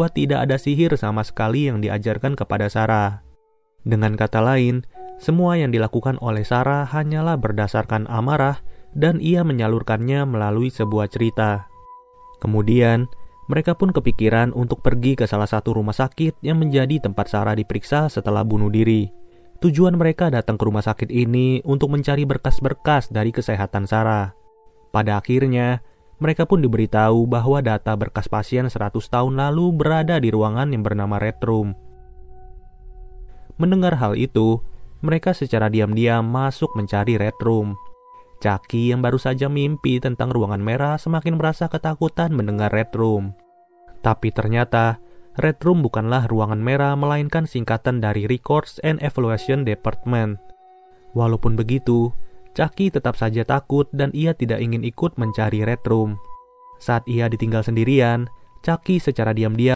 bahwa tidak ada sihir sama sekali yang diajarkan kepada Sarah. Dengan kata lain, semua yang dilakukan oleh Sarah hanyalah berdasarkan amarah dan ia menyalurkannya melalui sebuah cerita. Kemudian, mereka pun kepikiran untuk pergi ke salah satu rumah sakit yang menjadi tempat Sarah diperiksa setelah bunuh diri. Tujuan mereka datang ke rumah sakit ini untuk mencari berkas-berkas dari kesehatan Sarah. Pada akhirnya, mereka pun diberitahu bahwa data berkas pasien 100 tahun lalu berada di ruangan yang bernama Red Room. Mendengar hal itu, mereka secara diam-diam masuk mencari Red Room. Chucky yang baru saja mimpi tentang ruangan merah semakin merasa ketakutan mendengar Red Room. Tapi ternyata, Red Room bukanlah ruangan merah melainkan singkatan dari Records and Evaluation Department. Walaupun begitu, Chucky tetap saja takut dan ia tidak ingin ikut mencari Red Room. Saat ia ditinggal sendirian, Chucky secara diam-diam